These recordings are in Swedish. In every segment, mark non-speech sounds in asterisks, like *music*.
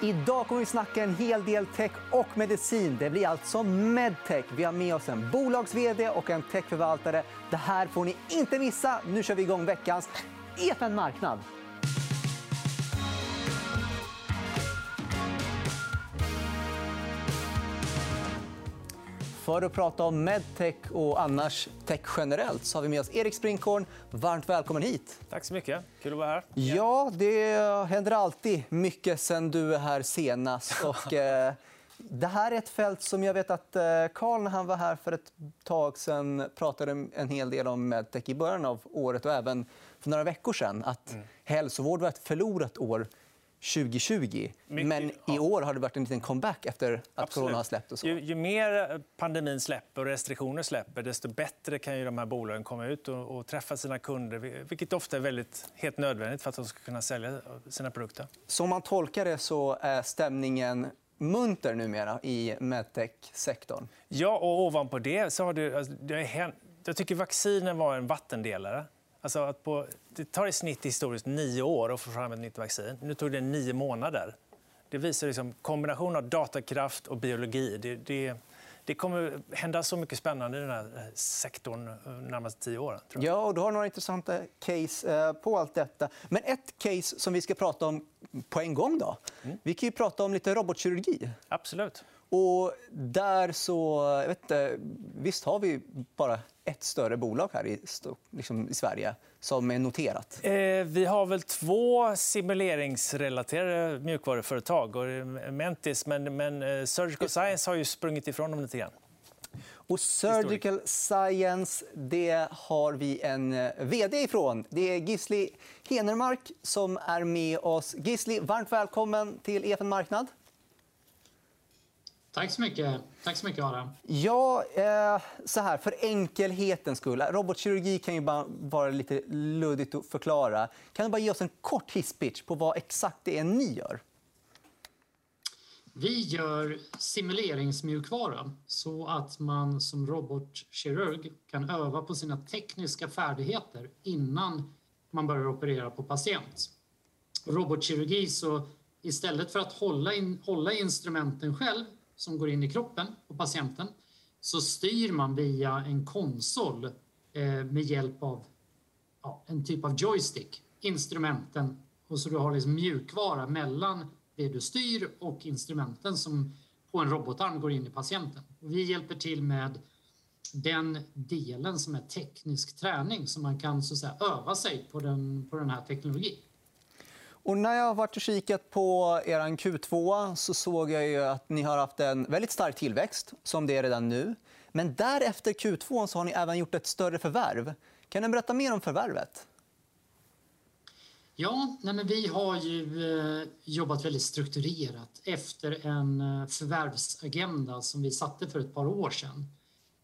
Idag kommer vi snacka en hel del tech och medicin. Det blir alltså medtech. Vi har med oss en bolags och en techförvaltare. Det här får ni inte missa. Nu kör vi igång veckans EFN Marknad. För att prata om medtech och annars tech generellt så har vi med oss Erik Sprinkorn. Varmt välkommen hit. Tack så mycket. Kul att vara här. Ja, det händer alltid mycket sen du är här senast. *laughs* Och, eh, det här är ett fält som jag vet att Karl, eh, när han var här för ett tag sen pratade en hel del om medtech i början av året och även för några veckor sen. Att mm. hälsovård var ett förlorat år 2020. Mycket, men i år har det varit en liten comeback efter att Absolut. corona har släppt. Och så. Ju, ju, mer pandemin släpper och restriktioner släpper desto bättre kan ju de här bolagen komma ut och, och, träffa sina kunder vilket ofta är väldigt, helt nödvändigt för att de ska kunna sälja sina produkter. Som man tolkar det så är stämningen munter numera i medtech-sektorn. Ja, och ovanpå det så har det... Alltså, det jag tycker vaccinen var en vattendelare. Alltså att på, det tar i snitt historiskt nio år att få fram ett nytt vaccin. Nu tog det nio månader. Det visar liksom kombinationen av datakraft och biologi. Det, det, det kommer hända så mycket spännande i den här sektorn de närmaste tio åren. Ja, och du har några intressanta case eh, på allt detta. Men ett case som vi ska prata om på en gång. Då. Mm. Vi kan ju prata om lite robotkirurgi. Absolut. Och där så... Jag vet inte, visst har vi bara ett större bolag här i, liksom i Sverige som är noterat? Eh, vi har väl två simuleringsrelaterade mjukvaruföretag. Och Mentis, men, men eh, Surgical Science har ju sprungit ifrån dem lite grann. Och Surgical Science det har vi en eh, vd ifrån. Det är Gisli Henermark som är med oss. Gisli, varmt välkommen till EFN Marknad. Tack så mycket, Tack så mycket Adam. Ja, eh, så här, för enkelhetens skull. Robotkirurgi kan ju bara vara lite luddigt att förklara. Kan du bara ge oss en kort hisspitch på vad exakt det är ni gör? Vi gör simuleringsmjukvara så att man som robotkirurg kan öva på sina tekniska färdigheter innan man börjar operera på patient. Robotkirurgi, så istället för att hålla, in, hålla instrumenten själv som går in i kroppen på patienten så styr man via en konsol eh, med hjälp av ja, en typ av joystick instrumenten och så du har liksom mjukvara mellan det du styr och instrumenten som på en robotarm går in i patienten. Och vi hjälper till med den delen som är teknisk träning så man kan så att säga, öva sig på den, på den här teknologin. Och när jag har varit och kikat på er Q2 så såg jag ju att ni har haft en väldigt stark tillväxt, som det är redan nu. Men därefter Q2 så har ni även gjort ett större förvärv. Kan du berätta mer om förvärvet? Ja, nej men vi har ju eh, jobbat väldigt strukturerat efter en eh, förvärvsagenda som vi satte för ett par år sedan.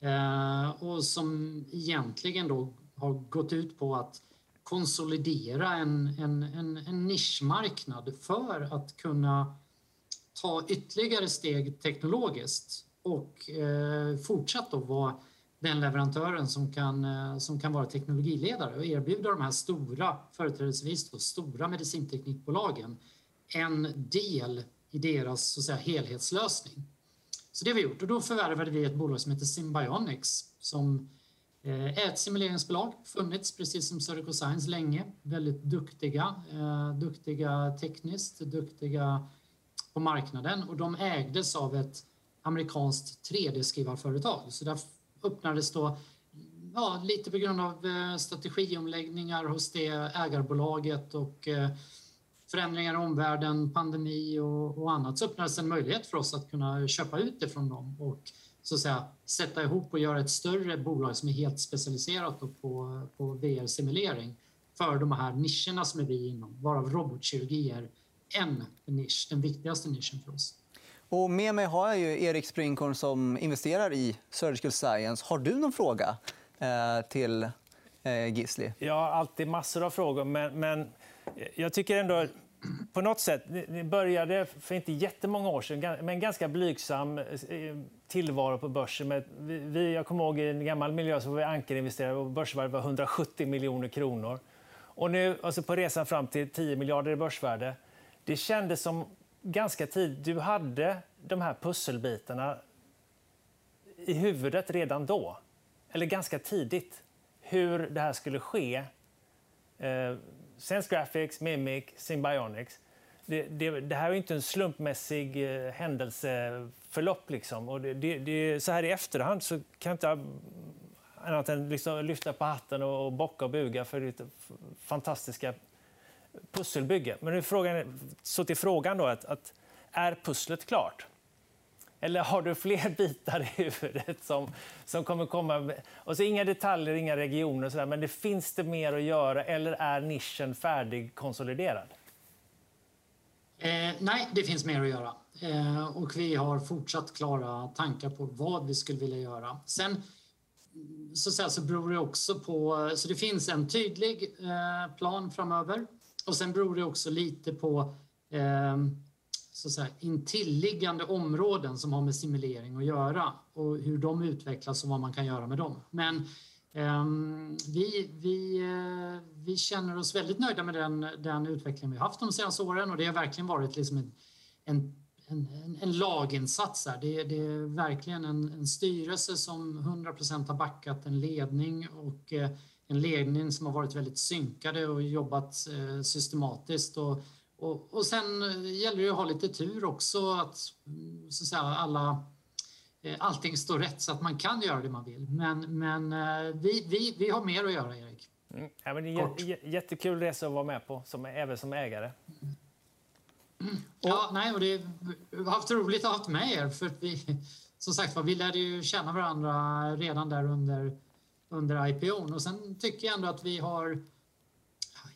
Eh, och som egentligen då har gått ut på att konsolidera en, en, en, en nischmarknad för att kunna ta ytterligare steg teknologiskt och eh, fortsatt då vara den leverantören som kan, eh, som kan vara teknologiledare och erbjuda de här stora, företrädesvis då, stora medicinteknikbolagen en del i deras så att säga, helhetslösning. Så det har vi gjort och då förvärvade vi ett bolag som heter Symbionics som är ett simuleringsbolag, funnits precis som Surgical Science länge. Väldigt duktiga, eh, duktiga tekniskt, duktiga på marknaden och de ägdes av ett amerikanskt 3D-skrivarföretag. Så där öppnades då, ja, lite på grund av eh, strategiomläggningar hos det ägarbolaget och eh, förändringar i omvärlden, pandemi och, och annat så öppnades en möjlighet för oss att kunna köpa ut det från dem och så att säga, sätta ihop och göra ett större bolag som är helt specialiserat på, på VR-simulering för de här nischerna som är vi inom, varav robotkirurgi är en nisch, den viktigaste nischen för oss. Och med mig har jag ju Erik Sprinkorn som investerar i Surgical Science. Har du någon fråga eh, till eh, Gisli? Jag har alltid massor av frågor, men, men jag tycker ändå på något sätt, ni började för inte jättemånga år sedan med en ganska blygsam eh, tillvaro på börsen. Med, vi, jag kommer ihåg i en gammal miljö så var vi ankarinvesterare. och börsvärdet var 170 miljoner kronor. Och nu, alltså på resan fram till 10 miljarder i börsvärde, det kändes som ganska tidigt. Du hade de här pusselbitarna i huvudet redan då, eller ganska tidigt, hur det här skulle ske. Eh, Sense Graphics, Mimic, Symbionics. Det, det, det, här är inte en slumpmässig eh, händelseförlopp. Liksom. Och det, det, så här i efterhand så kan jag inte mm, annat än liksom lyfta på hatten och, och bocka och buga för det fantastiska pusselbygge. Men nu frågan, så till frågan då, att, att är pusslet klart? Eller har du fler *laughs* bitar i huvudet som, som kommer komma? Och så inga detaljer, inga regioner, och så där, men det finns det mer att göra eller är nischen färdigkonsoliderad? Eh, nej, det finns mer att göra. Eh, och vi har fortsatt klara tankar på vad vi skulle vilja göra. Sen så, så, så beror det också på... Så det finns en tydlig eh, plan framöver. Och sen beror det också lite på eh, så att säga, intilliggande områden som har med simulering att göra och hur de utvecklas och vad man kan göra med dem. Men eh, vi, vi, eh, vi känner oss väldigt nöjda med den, den utveckling vi haft de senaste åren och det har verkligen varit liksom en, en en, en, en, laginsats här. Det, det är verkligen en, en styrelse som 100% har backat en ledning och eh, en ledning som har varit väldigt synkade och jobbat eh, systematiskt. Och, och, och sen gäller det att ha lite tur också att, så att säga, alla eh, allting står rätt så att man kan göra det man vill. Men, men vi, vi, vi har mer att göra, Erik. Mm. Ja, men det är jättekul resa att vara med på, som, även som ägare. Mm. Ja, nej, och det, har haft roligt att ha haft med er. För vi, som sagt vi lärde ju känna varandra redan där under, under IPO. Och sen tycker jag ändå att vi har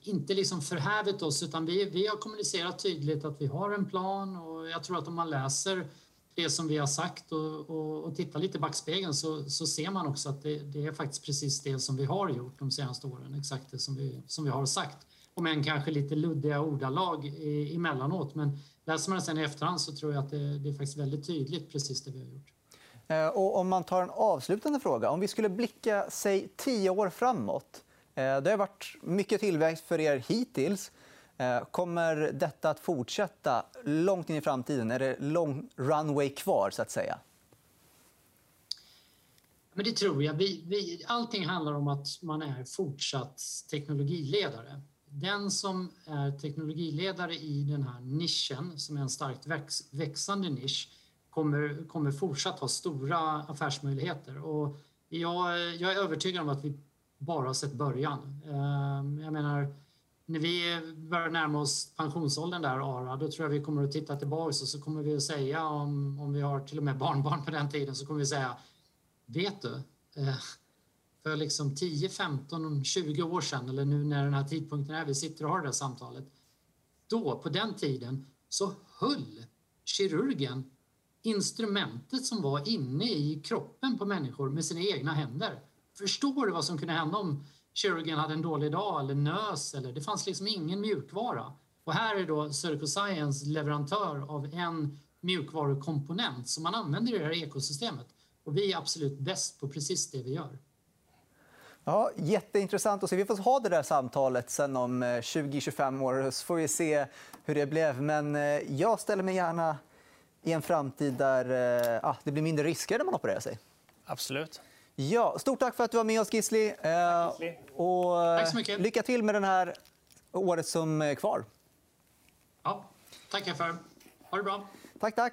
inte liksom förhävit oss utan vi, vi har kommunicerat tydligt att vi har en plan och jag tror att om man läser det som vi har sagt och, och, och tittar lite i backspegeln så, så ser man också att det, det, är faktiskt precis det som vi har gjort de senaste åren. Exakt det som vi, som vi har sagt om än kanske lite luddiga ordalag emellanåt. Men läser man det sen i efterhand så tror jag att det, det är faktiskt väldigt tydligt precis det vi har gjort. Eh, och om man tar en avslutande fråga. Om vi skulle blicka sig tio år framåt. Eh, det har varit mycket tillväxt för er hittills. Eh, kommer detta att fortsätta långt in i framtiden? Är det lång runway kvar? så att säga? Men det tror jag. Vi, vi, allting handlar om att man är fortsatt teknologiledare den som är teknologiledare i den här nischen, som är en starkt väx, växande nisch, kommer, kommer fortsatt ha stora affärsmöjligheter. Och jag, jag är övertygad om att vi bara har sett början. Ehm, jag menar, när vi börjar närma oss pensionsåldern där, Ara, då tror jag vi kommer att titta tillbaka och så kommer vi att säga, om, om vi har till och med *laughs* barnbarn på den tiden, så kommer vi säga, vet du, eh, för liksom 10, 15, 20 år sedan eller nu när den här tidpunkten är vi sitter och har det här samtalet. Då, på den tiden, så höll kirurgen instrumentet som var inne i kroppen på människor med sina egna händer. Förstår du vad som kunde hända om kirurgen hade en dålig dag eller nös? Eller, det fanns liksom ingen mjukvara. Och här är då Surgical Science leverantör av en mjukvarukomponent som man använder i det här ekosystemet. Och vi är absolut bäst på precis det vi gör. Ja, jätteintressant att se. Vi får ha det där samtalet sen om 20-25 eh, år så får vi se hur det blev. Men eh, jag ställer mig gärna i en framtid där eh, ah, det blir mindre risker när man opererar sig. Absolut. Ja, stort tack för att du var med oss, Gisli. Tack, Gisli. Och, tack så mycket. Lycka till med det här året som är kvar. Ja, tackar för. Ha det bra. Tack, tack.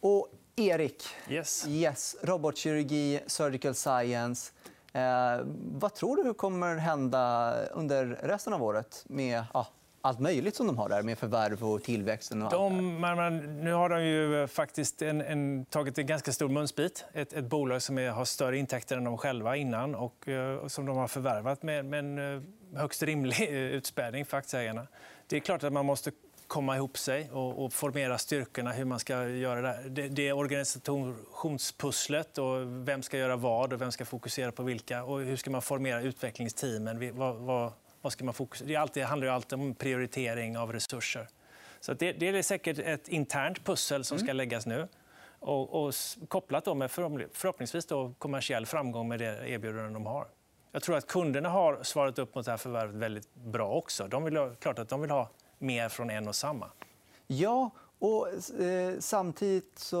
Och Erik. Yes. yes. Robotkirurgi, surgical science. Eh, vad tror du kommer hända under resten av året med ja, allt möjligt som de har där med förvärv och tillväxten? Och de, man, nu har de ju faktiskt en, en, tagit en ganska stor munsbit. Ett, ett bolag som är, har större intäkter än de själva innan och, och som de har förvärvat med, med en eh, högst rimlig utspädning för aktieägarna. Det är klart att man måste komma ihop sig och, och, formera styrkorna, hur man ska göra det. Det, det är organisationspusslet och vem ska göra vad och vem ska fokusera på vilka och hur ska man formera utvecklingsteamen. Vad, vad, vad ska man fokusera? Det, alltid, det handlar ju alltid om prioritering av resurser. Så det, det är säkert ett internt pussel som ska mm. läggas nu. Och, och kopplat då med förhoppningsvis då kommersiell framgång med det erbjudande de har. Jag tror att kunderna har svarat upp mot det här förvärvet väldigt bra också. De vill, klart att de vill ha mer från en och samma. Ja, Och, eh, samtidigt så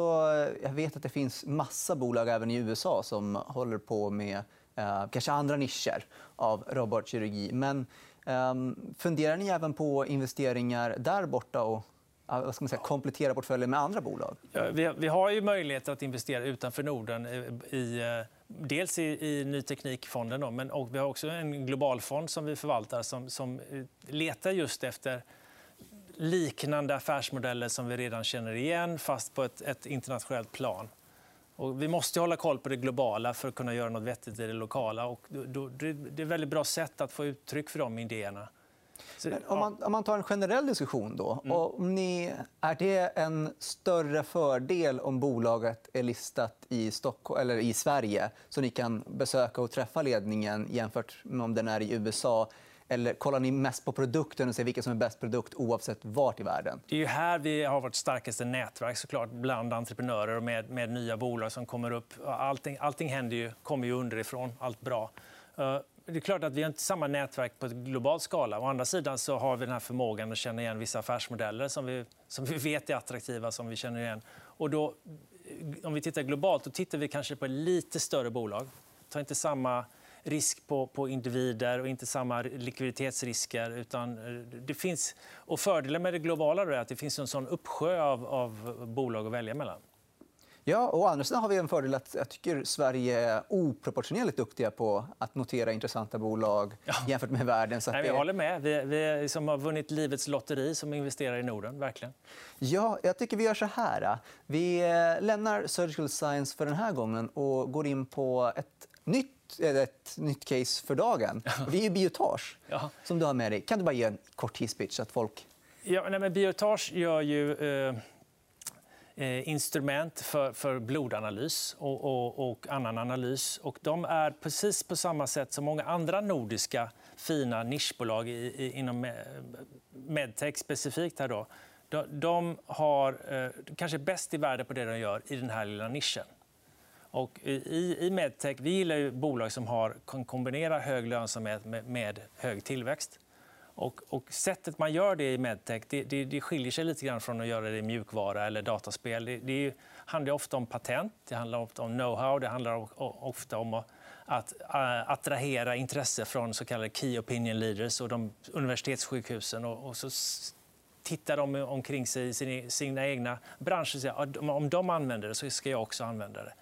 jag vet att det finns massa bolag även i USA som håller på med eh, kanske andra nischer av robotkirurgi. Men eh, funderar ni även på investeringar där borta och vad ska man säga, komplettera portföljen med andra bolag? Ja, vi, vi, har ju möjlighet att investera utanför Norden. Eh, I, i dels i, i Ny Teknikfonden, då, men och vi har också en globalfond som vi förvaltar som, som eh, letar just efter liknande affärsmodeller som vi redan känner igen, fast på ett, ett internationellt plan. Och vi måste hålla koll på det globala för att kunna göra något vettigt i det lokala. Och det är ett väldigt bra sätt att få uttryck för de idéerna. Så, om, man, om, man, tar en generell diskussion, då, mm. om ni, är det en större fördel om bolaget är listat i, Stockholm, eller i Sverige så ni kan besöka och träffa ledningen jämfört med om den är i USA? Eller kollar ni mest på produkten och ser vilken som är bäst produkt oavsett vart i världen? Det är ju här vi har vårt starkaste nätverk såklart, bland entreprenörer och med, med nya bolag som kommer upp. Allting, allting händer ju, kommer ju underifrån, allt bra. Uh, det är klart att vi har inte samma nätverk på global skala. Å andra sidan så har vi den här förmågan att känna igen vissa affärsmodeller som vi, som vi vet är attraktiva. som vi känner igen. Och då, om vi tittar globalt då tittar vi kanske på lite större bolag. Ta inte samma risk på, på individer och inte samma likviditetsrisker. Utan det finns, och fördelen med det globala är att det finns en sån uppsjö av, av bolag att välja mellan. Ja, och andra sidan har vi en fördel att jag tycker Sverige är oproportionerligt duktiga på att notera intressanta bolag jämfört med världen. Så Nej, jag håller med. Vi, vi som har vunnit livets lotteri som investerar i Norden. Verkligen. Ja, jag tycker vi gör så här. Vi eh, lämnar Surgical Science för den här gången och går in på ett nytt, ett nytt case för dagen. Det är Biotage ja. som du har med dig. Kan du bara ge en kort hisspitch? Att folk... ja, nej, men Biotage gör ju... Eh Eh, instrument för, för blodanalys och, och, och, annan analys. Och de är precis på samma sätt som många andra nordiska fina nischbolag i, i, inom medtech specifikt. Här då. De, de har eh, kanske bäst i världen på det de gör i den här lilla nischen. Och i, i medtech vi gillar ju bolag som har, kan kombinera hög lönsamhet med, med hög tillväxt. Och, och, sättet man gör det i medtech det, det, det, skiljer sig lite grann från att göra det i mjukvara eller dataspel. Det, det handlar ofta om patent, det handlar ofta om know-how, det handlar ofta om att, att äh, attrahera intresse från så kallade key opinion leaders och de universitetssjukhusen. Och, och så tittar de omkring sig i sina, sina egna branscher och säger att om de använder det så ska jag också använda det.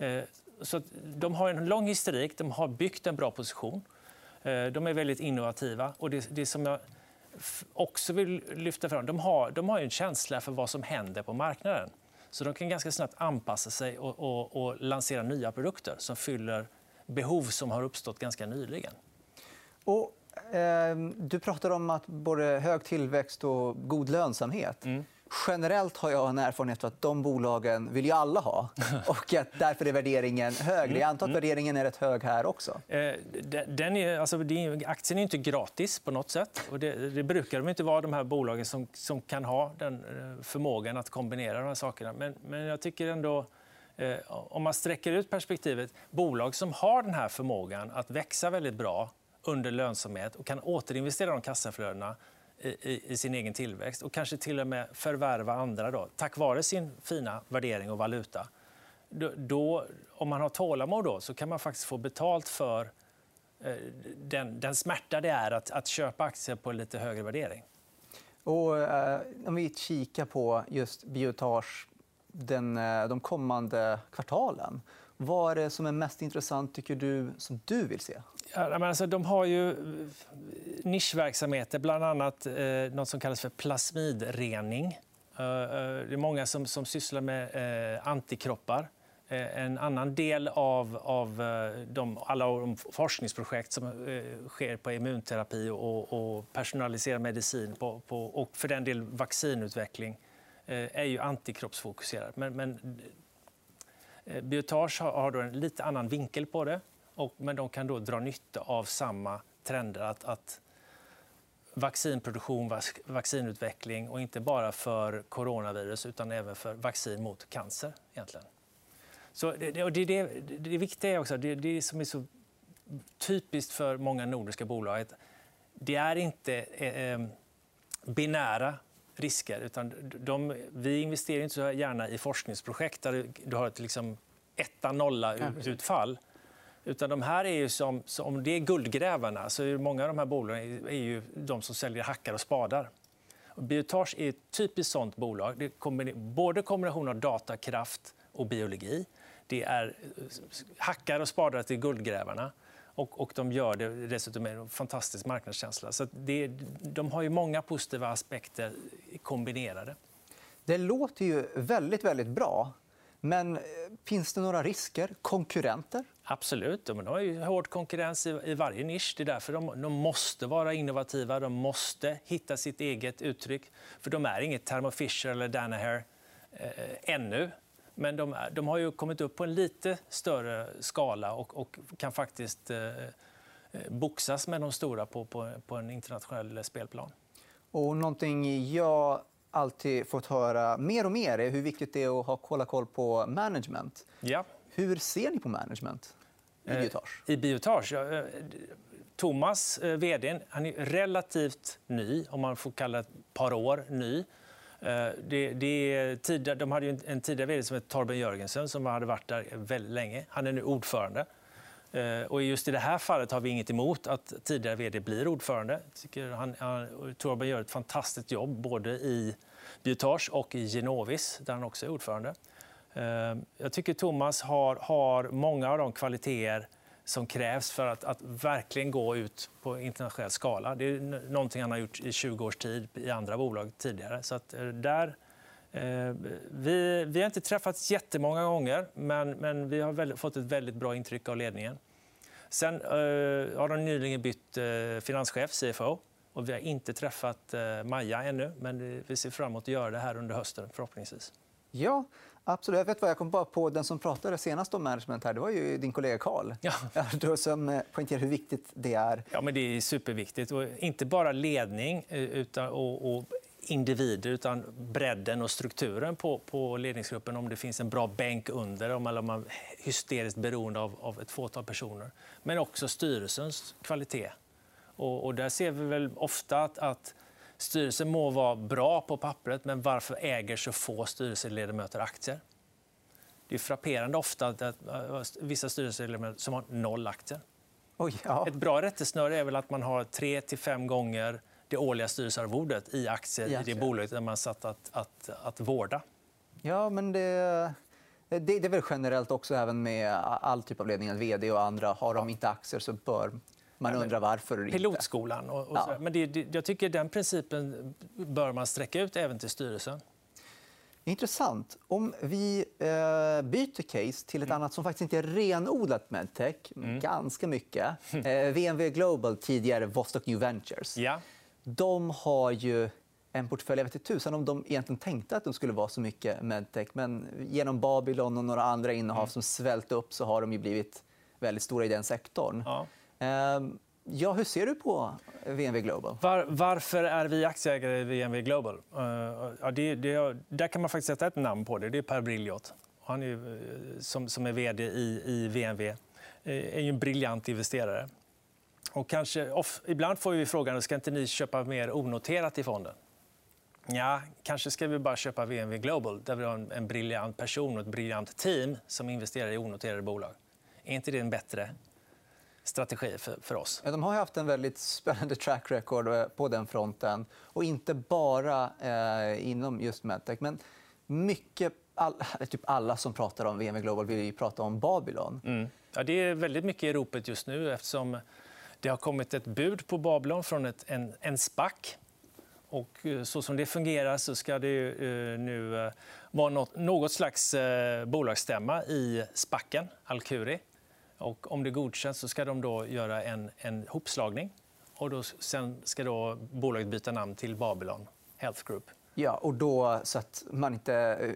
Uh, så de har en lång historik, de har byggt en bra position. Eh, de är väldigt innovativa. Och det, det som jag också vill lyfta fram, de har, de har en känsla för vad som händer på marknaden. Så de kan ganska snabbt anpassa sig och, och, och lansera nya produkter som fyller behov som har uppstått ganska nyligen. Och, eh, du pratar om att både hög tillväxt och god lönsamhet. Mm. Generellt har jag en erfarenhet av att de bolagen vill ju alla ha. *laughs* och att därför är värderingen högre. Jag antar att mm. värderingen är rätt hög här också. Eh, den är, alltså, aktien är inte gratis på något sätt. Och det, det brukar de inte vara, de här bolagen som, som kan ha den eh, förmågan att kombinera de här sakerna. Men, men jag tycker ändå... Eh, om man sträcker ut perspektivet, bolag som har den här förmågan att växa väldigt bra under lönsamhet och kan återinvestera de kassaflödena i, i, sin egen tillväxt och kanske till och med förvärva andra då, tack vare sin fina värdering och valuta. Då, om man har tålamod då, så kan man faktiskt få betalt för eh, den, den smärta det är att, att köpa aktier på lite högre värdering. Och, eh, om vi kikar på just Biotage den, eh, de kommande kvartalen. Vad är det som är mest intressant tycker du, som du vill se? Ja, men alltså, de har ju eh, nischverksamheter, bland annat eh, något som kallas för plasmidrening. Eh, eh, det är många som, som sysslar med eh, antikroppar. Eh, en annan del av, av eh, de, alla de forskningsprojekt som sker på immunterapi och, och personaliserad medicin på, på, och för den del vaccinutveckling är ju antikroppsfokuserad. Men, men Biotage har, har en lite annan vinkel på det. Och, men de kan då dra nytta av samma trender. Att, att vaccinproduktion, vaccinutveckling och inte bara för coronavirus utan även för vaccin mot cancer. egentligen. Så det, det, det, det viktiga är också, det, det som är så typiskt för många nordiska bolag, att det är inte eh, eh binära risker. Utan de, vi investerar inte så gärna i forskningsprojekt där du har ett liksom etta, nolla utfall. Utan de här är ju som, om det är guldgrävarna så är många av de här bolagen är ju de som säljer hackar och spadar. Biotage är ett typiskt sånt bolag. Det är både kombination av datakraft och biologi. Det är eh, hackar och spadar till guldgrävarna. Och, och de gör det dessutom med en fantastisk marknadskänsla. Så det, de har ju många positiva aspekter kombinerade. Det låter ju väldigt, väldigt bra. Men eh, finns det några risker? Konkurrenter? Absolut. De har ju hård konkurrens i, varje nisch. Det är därför de, de, måste vara innovativa. De måste hitta sitt eget uttryck. För De är inget Thermo Fisher eller Danaher eh, ännu. Men de, de, har ju kommit upp på en lite större skala och, och kan faktiskt eh, eh, boxas med de stora på, på, på en internationell spelplan. Och någonting jag alltid fått höra mer och mer är hur viktigt det är att ha kolla koll på management. Ja. Hur ser ni på management i eh, Biotage? I Biotage? Ja, eh, Thomas, vd, han är relativt ny, om man får kalla det ett par år ny. Eh, det, det tidigare, de hade en tidigare vd som hette Torben Jörgensen som hade varit där väldigt länge. Han är nu ordförande. Eh, och just i det här fallet har vi inget emot att tidigare vd blir ordförande. tycker han, han, Torben gör ett fantastiskt jobb både i Biotage och i Genovis, där han också är ordförande. Eh, jag tycker Thomas har, har många av de kvaliteter som krävs för att, att, verkligen gå ut på internationell skala. Det är någonting han har gjort i 20 års tid i andra bolag tidigare. Så att, eh, där, eh, vi, vi, har inte träffats jättemånga gånger, men, men vi har väldigt, fått ett väldigt bra intryck av ledningen. Sen eh, har de nyligen bytt eh, finanschef, CFO. Och vi har inte träffat eh, Maja ännu, men vi ser fram emot att göra det här under hösten. förhoppningsvis. Ja, Absolut. Jag vet vad jag kom bara på. Den som pratade senast om management här, det var ju din kollega Karl. Ja. som eh, poängterade hur viktigt det är. Ja, men det är superviktigt. Och inte bara ledning eh, utan, och, och individer utan bredden och strukturen på, på ledningsgruppen. Om det finns en bra bänk under om eller om man är hysteriskt beroende av, av ett fåtal personer. Men också styrelsens kvalitet. Och, och där ser vi väl ofta att, att Styrelsen må vara bra på pappret, men varför äger så få styrelseledamöter aktier? Det är frapperande ofta att vissa styrelseledamöter som har noll aktier. Oj, ja. Ett bra rättesnöre är väl att man har tre till fem gånger det årliga styrelsearvodet i aktier i, i det bolaget där man satt att, att, att vårda. Ja, men det, det, är väl generellt också även med all typ av ledning, vd och andra. Har de inte aktier så bör man undrar varför. Pilotskolan. Och, och ja. Men det, det, jag tycker den principen bör man sträcka ut även till styrelsen. Intressant. Om vi eh, byter case till ett mm. annat som faktiskt inte är renodlat medtech, mm. ganska mycket. *laughs* Eh, VNV Global, tidigare Vostok New Ventures. Ja. De har ju en portfölj. Jag vet inte tusan om de egentligen tänkte att de skulle vara så mycket medtech. Men genom Babylon och några andra innehav mm. som svält upp så har de ju blivit väldigt stora i den sektorn. Ja. Ehm, ja, hur ser du på VNV Global? Var, varför är vi aktieägare i VNV Global? Uh, ja, det, det, där kan man faktiskt sätta ett namn på det. Det är Per Brilliot. Han är, eh, som, som är vd i, i VNV. Eh, är en briljant investerare. Och kanske, off, ibland får vi frågan ska inte ni köpa mer onoterat i fonden. Ja, kanske ska vi bara köpa VNV Global där vi har en, en briljant person och ett briljant team som investerar i onoterade bolag. Är inte det en bättre strategi för, för oss. De har haft en väldigt spännande track record eh, på den fronten. Och inte bara eh, inom just medtech. Men mycket, all, *laughs* typ alla som pratar om VM Global vill ju prata om Babylon. Mm. Ja, det är väldigt mycket i ropet just nu eftersom det har kommit ett bud på Babylon från ett, en, en SPAC. Och eh, så som det fungerar så ska det uh, nu uh, vara något, något slags uh, bolagsstämma i SPACen, Alkuri. Och om det godkänns så ska de då göra en, en hopslagning. Och då, sen ska då bolaget byta namn till Babylon Health Group. Ja, och då, så att man inte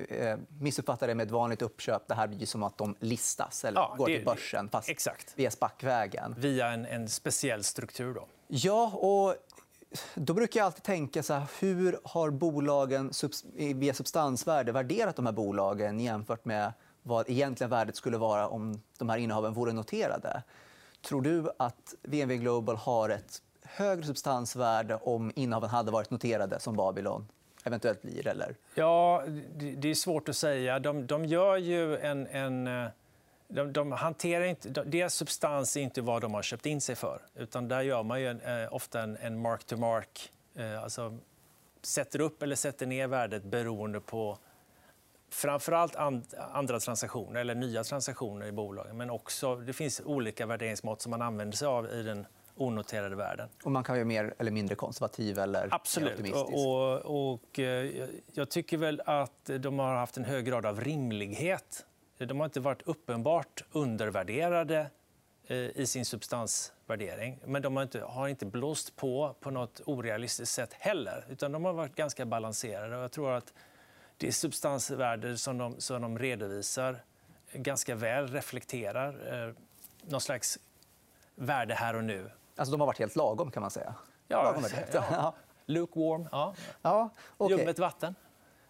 eh, missuppfattar det med ett vanligt uppköp. Det här blir som att de listas eller ja, går till börsen fast exakt. via SPAC-vägen. Via en, en, speciell struktur. Då. Ja, och då brukar jag alltid tänka så här, hur har bolagen via substansvärde värderat de här bolagen jämfört med vad egentligen värdet skulle vara om de här innehaven vore noterade. Tror du att VNV Global har ett högre substansvärde om innehaven hade varit noterade som Babylon eventuellt blir? Eller? Ja, det är svårt att säga. De, de gör ju en... en eh, de, de hanterar inte, deras substans är inte vad de har köpt in sig för. Utan där gör man ju en, eh, ofta en, en mark-to-mark. Eh, alltså sätter upp eller sätter ner värdet beroende på framförallt and, andra transaktioner eller nya transaktioner i bolagen. Men också, det finns olika värderingsmått som man använder sig av i den onoterade världen. Och man kan vara mer eller mindre konservativ eller Absolut. optimistisk. Och, och, eh, jag tycker väl att de har haft en hög grad av rimlighet. De har inte varit uppenbart undervärderade eh, i sin substansvärdering. Men de har inte, har inte blåst på på nåt orealistiskt sätt heller. Utan de har varit ganska balanserade. Jag tror att det substansvärde som de, som de redovisar ganska väl reflekterar eh, någon slags värde här och nu. Alltså, de har varit helt lagom, kan man säga. Ja, lagom *laughs* ja. Lukewarm. Ja. Ja, okay. Ljummet vatten.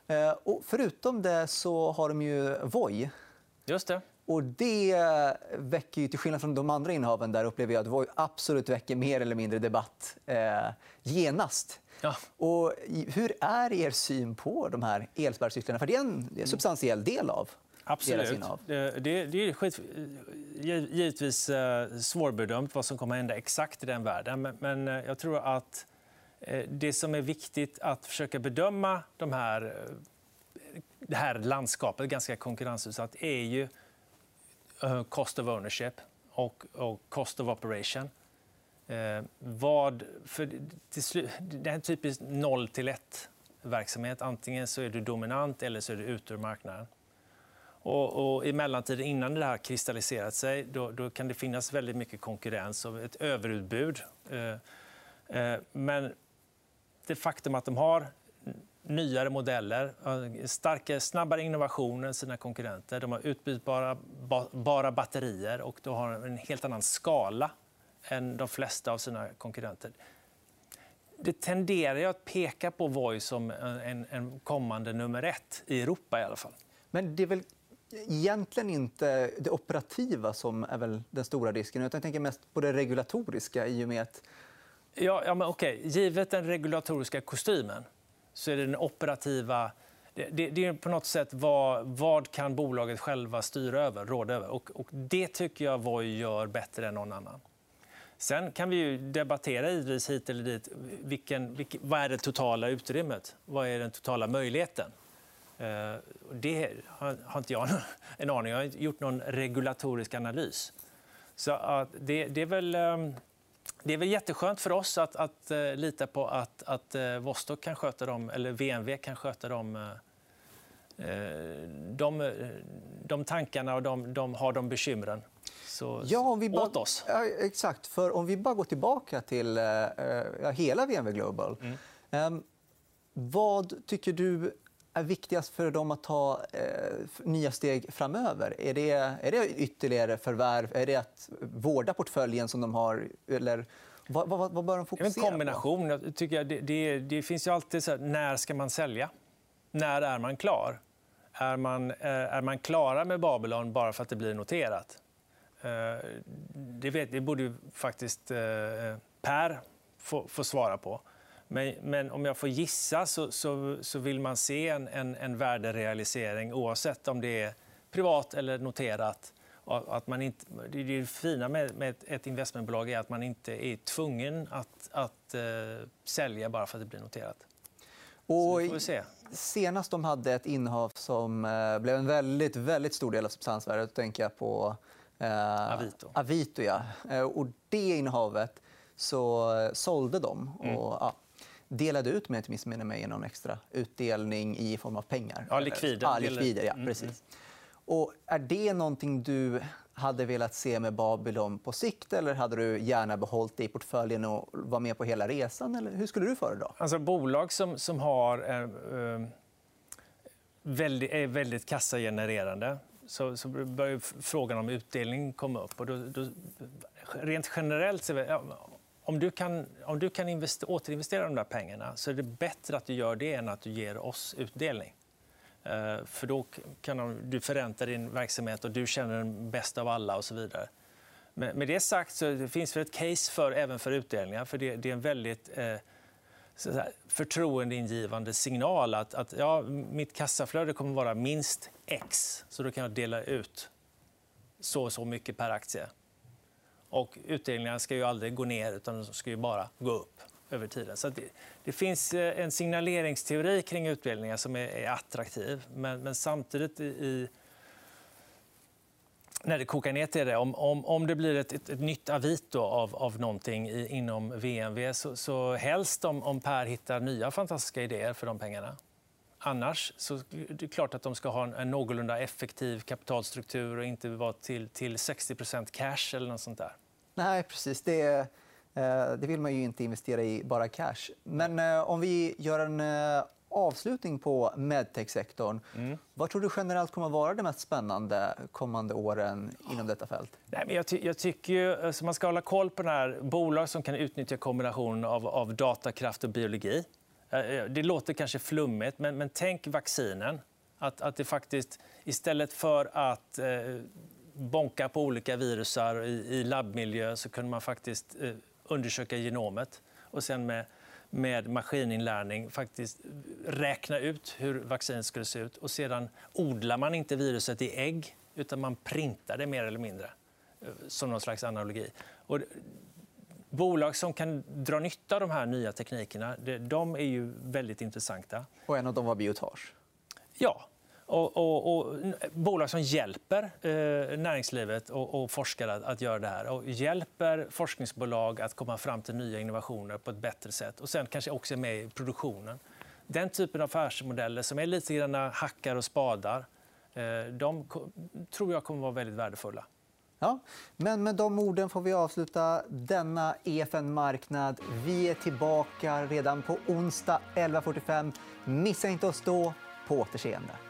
Eh, och förutom det så har de ju Voi. Just det. Och det väcker, ju, till skillnad från de andra innehaven, där upplever jag att Voi absolut väcker mer eller mindre debatt eh, genast. Ja. Och hur är er syn på de här elsparkcyklarna? För det är en substantiell del av Absolut. Det, det, det är skit, givetvis eh, svårbedömt vad som kommer att hända exakt i den världen. Men, men eh, jag tror att eh, det som är viktigt att försöka bedöma de här, eh, det här landskapet, ganska konkurrensutsatt, är ju eh, cost of ownership och, och cost of operation. Eh, vad, för till det är typiskt 0 till 1 verksamhet. Antingen så är du dominant eller så är du ute ur marknaden. Och, och I mellantiden, innan det här kristalliserat sig, då, då, kan det finnas väldigt mycket konkurrens och ett överutbud. Eh, eh, men det faktum att de har nyare modeller, eh, starkare, snabbare innovationer än sina konkurrenter. De har utbytbara ba, bara batterier och de har en helt annan skala än de flesta av sina konkurrenter. Det tenderar att peka på Voi som en, en kommande nummer ett i Europa. i alla fall. Men det är väl egentligen inte det operativa som är väl den stora risken. utan Jag tänker mest på det regulatoriska. i och med att... Ja, ja men okej. Givet den regulatoriska kostymen så är det den operativa... Det, det, det är på något sätt vad, vad kan bolaget själva styra över, råda över. Och, och det tycker jag Voi gör bättre än någon annan. Sen kan vi ju debattera givetvis hit eller dit. Vilken, vilken, vad är det totala utrymmet? Vad är den totala möjligheten? Eh, det har, inte jag *laughs* en aning Jag har inte gjort någon regulatorisk analys. Så att det, det, är väl, ehm, det är väl jätteskönt för oss att, att uh, lita på att, att uh, Vostok kan sköta dem, eller VMV kan sköta dem. Uh, de, de tankarna och de, de har de bekymren. Så, ja, om vi bara, åt oss. Ja, exakt. För om vi bara går tillbaka till hela VMV Global. Mm. Um, vad tycker du är viktigast för dem att ta eh, nya steg framöver? Är det, är det ytterligare förvärv? Är det att vårda portföljen som de har? Eller vad, vad, vad bör de fokusera En kombination. På? Jag tycker det, det, det, finns ju alltid så här, när ska man sälja? När är man klar? Är man, eh, är man klara med Babylon bara för att det blir noterat? Eh, det, vet, det borde ju faktiskt eh, Per få, få svara på. Men, men, om jag får gissa så, så, så vill man se en, en, en värderealisering oavsett om det är privat eller noterat. Att man inte, det, det fina med, med ett investmentbolag är att man inte är tvungen att, att uh, sälja bara för att det blir noterat. Och senast de hade ett innehav som uh, blev en väldigt, väldigt stor del av substansvärdet tänker jag på uh, Avito. Avito ja. och det innehavet så sålde de. Och, mm. ja, delade ut, med inte missminner mig, någon extra utdelning i form av pengar. Ja, likvider. Ja, likvider ja, mm, precis. Mm. Och är det någonting du hade velat se med Babylon på sikt eller hade du gärna behållit det i portföljen och var med på hela resan? Eller hur skulle du föredra? Alltså, bolag som, som har, eh, eh väldigt, är väldigt kassagenererande så, så börjar frågan om utdelning komma upp. Och då, då, rent generellt så om du kan, om du kan investera, återinvestera de där pengarna så är det bättre att du gör det än att du ger oss utdelning. Uh, för då kan du förränta din verksamhet och du känner den bäst av alla och så vidare. Men med det sagt så det finns det ett case för, även för utdelningar. För det, det är en väldigt eh, så här, förtroendeingivande signal att, att ja, mitt kassaflöde kommer att vara minst X. Så då kan jag dela ut så och så mycket per aktie. Och utdelningarna ska ju aldrig gå ner, utan de ska ju bara gå upp över tiden. Så det, det, finns eh, en signaleringsteori kring utdelningar som är, är attraktiv. Men, men samtidigt i, när det kokar ner till det, om, om, om det blir ett, ett, ett nytt Avito av, av någonting i, inom VNV så, så helst om, om Per hittar nya fantastiska idéer för de pengarna. Annars så är det klart att de ska ha en, en någorlunda effektiv kapitalstruktur och inte vara till, till 60% cash eller något sånt där. Nej, precis. Det, eh, det vill man ju inte investera i bara cash. Men eh, om vi gör en eh, avslutning på medtech-sektorn. Mm. Vad tror du generellt kommer att vara det mest spännande kommande åren inom detta fält? Nej, men jag, ty jag tycker ju, alltså man ska hålla koll på när bolag som kan utnyttja kombinationen av, av datakraft och biologi. Det låter kanske flummigt, men, men tänk vaccinen. Att, att det faktiskt, istället för att eh, bonka på olika virusar i, labbmiljö så kunde man faktiskt eh, undersöka genomet och sen med med maskininlärning faktiskt räkna ut hur vaccinet skulle se ut. Och sedan odlar man inte viruset i ägg, utan man printar det mer eller mindre. Eh, som någon slags analogi. Och bolag som kan dra nytta av de här nya teknikerna de är ju väldigt intressanta. Och en av dem var Biotage. Ja, och, och, och, bolag som hjälper eh, näringslivet och, och forskare att, att, göra det här. Och hjälper forskningsbolag att komma fram till nya innovationer på ett bättre sätt. Och sen kanske också är med i produktionen. Den typen av affärsmodeller som är lite grann hackar och spadar eh, de tror jag kommer att vara väldigt värdefulla. Ja, men med de orden får vi avsluta denna EFN Marknad. Vi är tillbaka redan på onsdag 11.45. Missa inte oss då. På återseende.